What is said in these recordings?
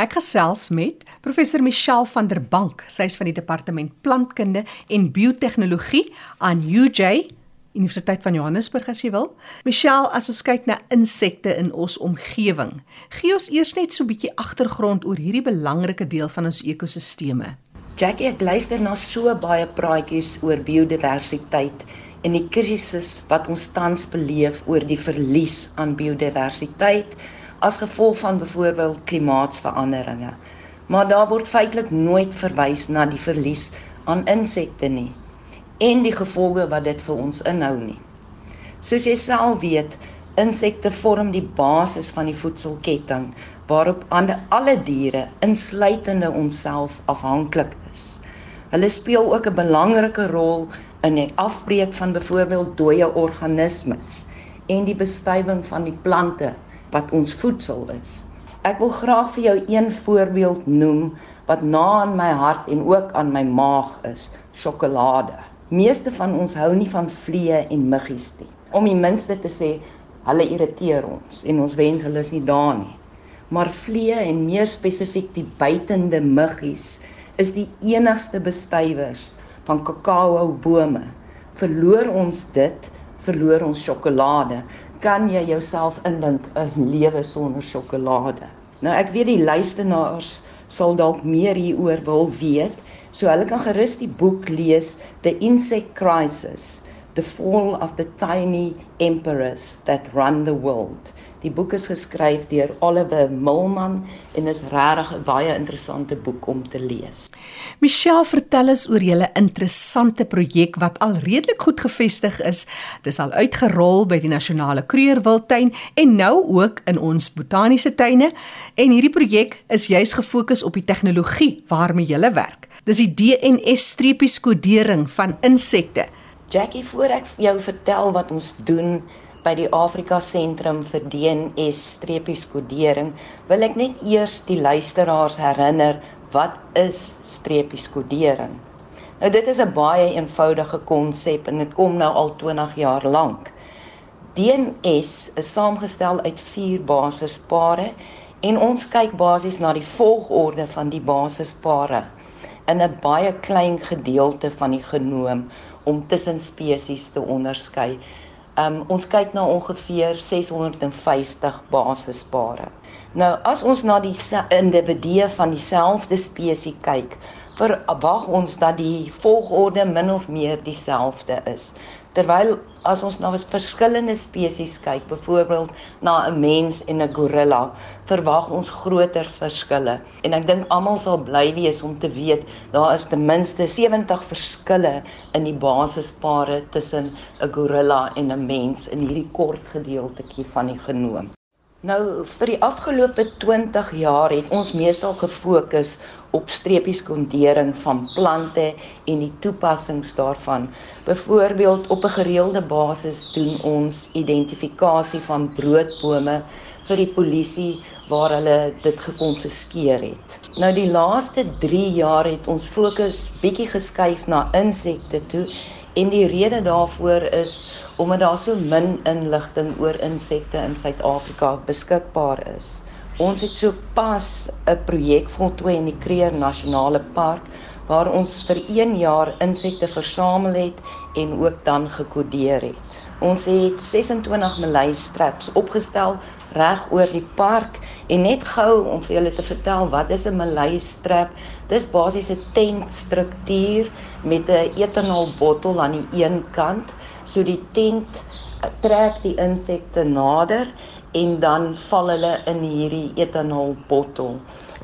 Ek gesels met professor Michelle van der Bank. Sy is van die departement plantkunde en biotehnologie aan UJ Universiteit van Johannesburg as jy wil. Michelle, as ons kyk na insekte in ons omgewing, gee ons eers net so 'n bietjie agtergrond oor hierdie belangrike deel van ons ekosisteme. Jackie, ek luister na so baie praatjies oor biodiversiteit en die krisis wat ons tans beleef oor die verlies aan biodiversiteit as gevolg van byvoorbeeld klimaatsveranderinge. Maar daar word feitelik nooit verwys na die verlies aan insekte nie en die gevolge wat dit vir ons inhou nie. Soos jy self weet, insekte vorm die basis van die voedselketting waarop alle diere, insluitende onsself, afhanklik is. Hulle speel ook 'n belangrike rol in die afbreek van byvoorbeeld dooie organismes en die bestuiving van die plante wat ons voedsel is. Ek wil graag vir jou een voorbeeld noem wat na aan my hart en ook aan my maag is: sjokolade. Meeste van ons hou nie van vliee en muggies nie. Om die minste te sê, hulle irriteer ons en ons wens hulle is nie daar nie. Maar vliee en meer spesifiek die buitende muggies is die enigste bestuivers van kakaobome. Verloor ons dit, verloor ons sjokolade kan jy jouself indink 'n lewe sonder sjokolade. Nou ek weet die luisteraars sal dalk meer hieroor wil weet, so hulle kan gerus die boek lees The Insect Crisis: The Fall of the Tiny Emperors That Run the World. Die boek is geskryf deur Oliver Milman en is regtig 'n baie interessante boek om te lees. Michelle, vertel ons oor julle interessante projek wat al redelik goed gevestig is. Dis al uitgerol by die Nasionale Kreurwildtuin en nou ook in ons botaniese tuine en hierdie projek is juis gefokus op die tegnologie waarmee julle werk. Dis die DNS-streepies kodering van insekte. Jackie, voor ek jou vertel wat ons doen, by die Afrika Sentrum vir DNS-kodering, wil ek net eers die luisteraars herinner wat is streepieskodering. Nou dit is 'n baie eenvoudige konsep en dit kom nou al 20 jaar lank. DNS is saamgestel uit 4 basispare en ons kyk basies na die volgorde van die basispare in 'n baie klein gedeelte van die genoom om tussen spesies te onderskei. Um ons kyk na ongeveer 650 basispare. Nou as ons na die individue van dieselfde spesies kyk, verwag ons dat die volgorde min of meer dieselfde is. Terwyl as ons na verskillende spesies kyk, byvoorbeeld na 'n mens en 'n gorilla, verwag ons groter verskille. En ek dink almal sal bly wees om te weet daar is ten minste 70 verskille in die basispare tussen 'n gorilla en 'n mens in hierdie kort gedeeltetjie van die genoom. Nou vir die afgelope 20 jaar het ons meestal gefokus op streepieskondering van plante en die toepassings daarvan. Byvoorbeeld op 'n gereelde basis doen ons identifikasie van broodbome vir die polisie waar hulle dit gekonfiskeer het. Nou die laaste 3 jaar het ons fokus bietjie geskuif na insekte toe En die rede daarvoor is omdat daar so min inligting oor insekte in Suid-Afrika beskikbaar is. Ons het so pas 'n projek voltooi in die Kruger Nasionale Park waar ons vir 1 jaar insekte versamel het en ook dan gekodeer het. Ons het 26 meleistraps opgestel reg oor die park en net gou om vir julle te vertel wat is 'n meleistrap? Dis basies 'n tentstruktuur met 'n etanolbottel aan die een kant, so die tent trek die insekte nader en dan val hulle in hierdie etanolbottel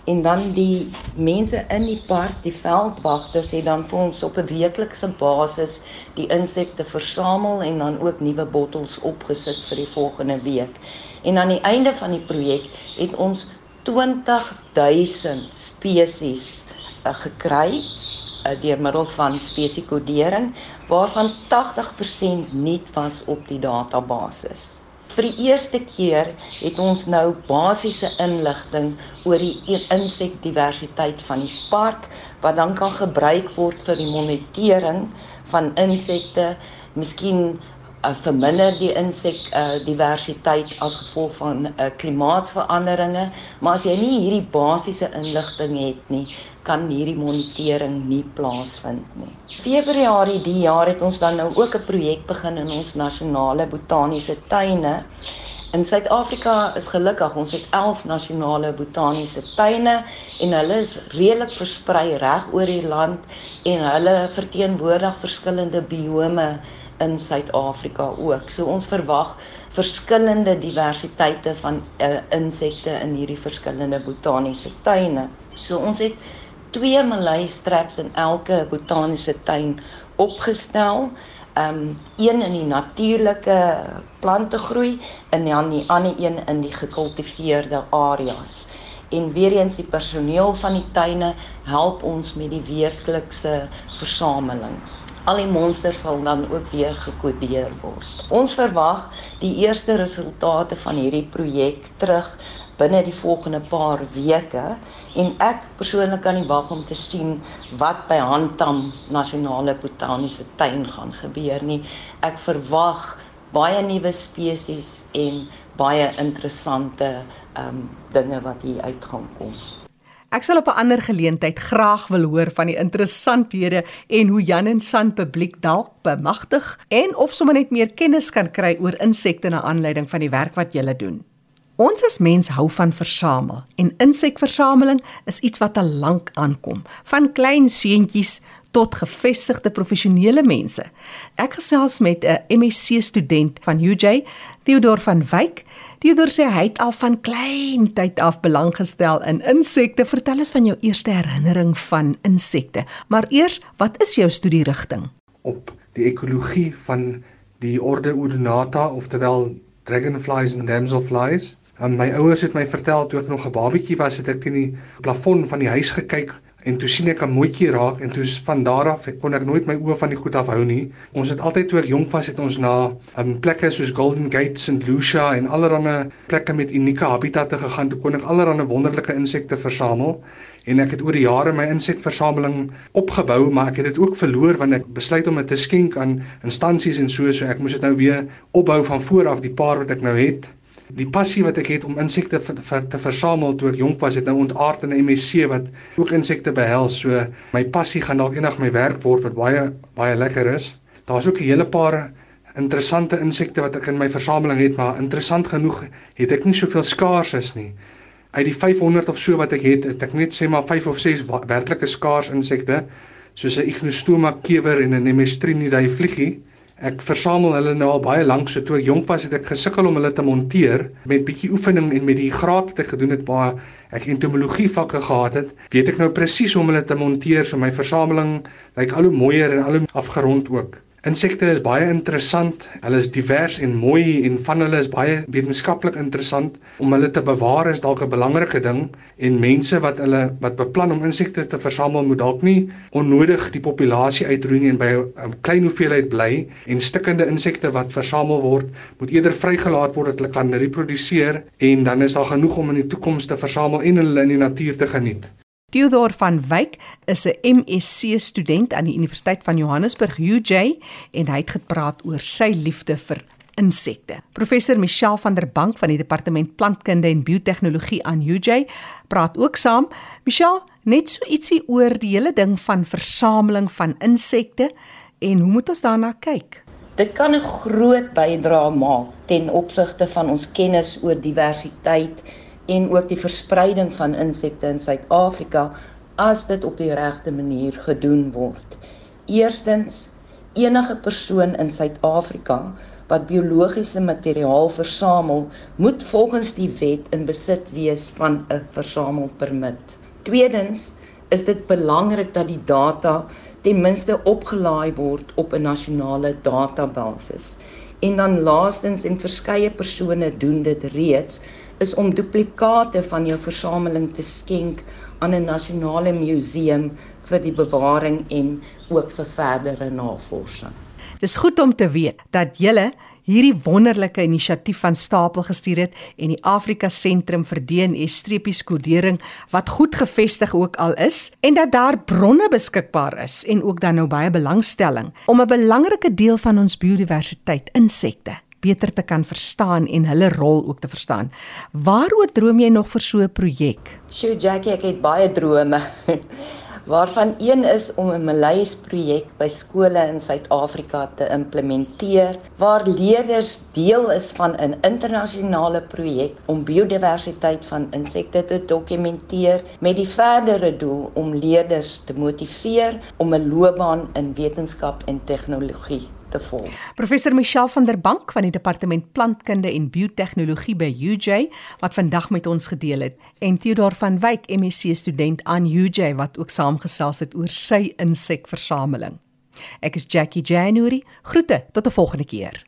en dan die mense in die park, die veldwagters het dan vir ons op 'n weeklikse basis die insekte versamel en dan ook nuwe bottels opgesit vir die volgende week. En aan die einde van die projek het ons 20000 spesies uh, gekry uh, deur middel van spesiekodering waarvan 80% nuut was op die database vir die eerste keer het ons nou basiese inligting oor die insekdiversiteit van die park wat dan kan gebruik word vir die monitering van insekte, miskien uh, verminder die insek uh, diversiteit as gevolg van uh, klimaatsveranderinge, maar as jy nie hierdie basiese inligting het nie, kan hierdie monitering nie plaasvind nie. Februarie die jaar het ons dan nou ook 'n projek begin in ons nasionale botaniese tuine In Suid-Afrika is gelukkig ons het 11 nasionale botaniese tuine en hulle is redelik versprei reg oor die land en hulle verteenwoordig verskillende biome in Suid-Afrika ook. So ons verwag verskillende diversiteite van uh, insekte in hierdie verskillende botaniese tuine. So ons het twee Malays traps in elke botaniese tuin opgestel um een in die natuurlike plante groei en dan die ander een in die gekultiveerde areas. En weer eens die personeel van die tuine help ons met die weeklikse versameling. Al die monsters sal dan ook weer gekodeer word. Ons verwag die eerste resultate van hierdie projek terug binne die volgende paar weke en ek persoonlik kan nie wag om te sien wat by Handam Nasionale Botaniese Tuin gaan gebeur nie. Ek verwag baie nuwe spesies en baie interessante ehm um, dinge wat hier uit gaan kom. Ek sal op 'n ander geleentheid graag wil hoor van die interessanthede en hoe Jan en San publiek dalk bemagtig en of sommer net meer kennis kan kry oor insekte na aanleiding van die werk wat julle doen. Ons as mens hou van versamel en insekversameling is iets wat al lank aankom, van klein seentjies tot gevestigde professionele mense. Ek gesels met 'n MSc student van UJ, Theodor van Wyk. Theodor sê hy het al van klein tyd af belang gestel in insekte. Vertel ons van jou eerste herinnering van insekte. Maar eers, wat is jou studierigting? Op die ekologie van die orde Odonata, oftewel dragonflies en damselflies. Um, my ouers het my vertel toe ek nog 'n babatjie was, het ek teen die plafon van die huis gekyk en toe sien ek 'n mooitjie raak en toe van daar af kon ek nooit my oë van die goed afhou nie. Ons het altyd toe ek jonk was het ons na um, plekke soos Golden Gate, St Lucia en allerlei plekke met unieke habitatte gegaan. Toe kon ek allerlei wonderlike insekte versamel en ek het oor die jare my insekversameling opgebou, maar ek het dit ook verloor wanneer ek besluit om dit te skenk aan instansies en so so ek moes dit nou weer opbou van voor af die paar wat ek nou het. Die passie wat ek het om insekte vir, te versamel toe ek jonk was, het nou ontaard in 'n MSc wat ook insekte behels. So my passie gaan dalk eendag my werk word wat baie baie lekker is. Daar's ook 'n hele paar interessante insekte wat ek in my versameling het, maar interessant genoeg het ek nie soveel skaars is nie. Uit die 500 of so wat ek het, het ek net sê maar 5 of 6 werklike skaars insekte, soos 'n Ignostomma kewer en 'n Nemestrinidai vliegie. Ek versamel hulle nou al baie lank, so toe ek jonk was het ek gesukkel om hulle te monteer met bietjie oefening en met die graad wat ek gedoen het waar ek entomologie vakke gehad het, weet ek nou presies hoe om hulle te monteer so my versameling lyk like, al hoe mooier en al hoe afgerond ook. Insekte is baie interessant. Hulle is divers en mooi en van hulle is baie wetenskaplik interessant. Om hulle te bewaar is dalk 'n belangrike ding en mense wat hulle wat beplan om insekte te versamel moet dalk nie onnodig die populasie uitroei nie en by 'n klein hoeveelheid bly en stikkende insekte wat versamel word moet eerder vrygelaat word dat hulle kan reproduseer en dan is daar genoeg om in die toekoms te versamel en hulle in die natuur te geniet. Theodor van Wyk is 'n MSc student aan die Universiteit van Johannesburg UJ en hy het gepraat oor sy liefde vir insekte. Professor Michelle van der Bank van die Departement Plantkunde en Biotehnologie aan UJ praat ook saam. Michelle, net so ietsie oor die hele ding van versameling van insekte en hoe moet ons daarna kyk? Dit kan 'n groot bydrae maak ten opsigte van ons kennis oor diversiteit en ook die verspreiding van insekte in Suid-Afrika as dit op die regte manier gedoen word. Eerstens, enige persoon in Suid-Afrika wat biologiese materiaal versamel, moet volgens die wet in besit wees van 'n versamelpermit. Tweedens, is dit belangrik dat die data ten minste opgelaai word op 'n nasionale database. En dan laastens en verskeie persone doen dit reeds is om duplikate van jou versameling te skenk aan 'n nasionale museum vir die bewaring en ook vir verdere navorsing. Dis goed om te weet dat julle hierdie wonderlike inisiatief van stapel gestuur het en die Afrika Sentrum vir DNS-streepies kodering wat goed gevestig ook al is en dat daar bronne beskikbaar is en ook dan nou baie belangstelling om 'n belangrike deel van ons biodiversiteit insekte beter te kan verstaan en hulle rol ook te verstaan. Waaroor droom jy nog vir so 'n projek? Sjoe Jackie, ek het baie drome. waarvan een is om 'n Malays projek by skole in Suid-Afrika te implementeer waar leerders deel is van 'n internasionale projek om biodiversiteit van insekte te dokumenteer met die verdere doel om leerders te motiveer om 'n loopbaan in wetenskap en tegnologie te volg. Professor Michelle van der Bank van die Departement Plantkunde en Biotehnologie by UJ wat vandag met ons gedeel het en Theodor van Wyk MSc student aan UJ wat ook saamgesels het oor sy insekversameling. Ek is Jackie January. Groete tot 'n volgende keer.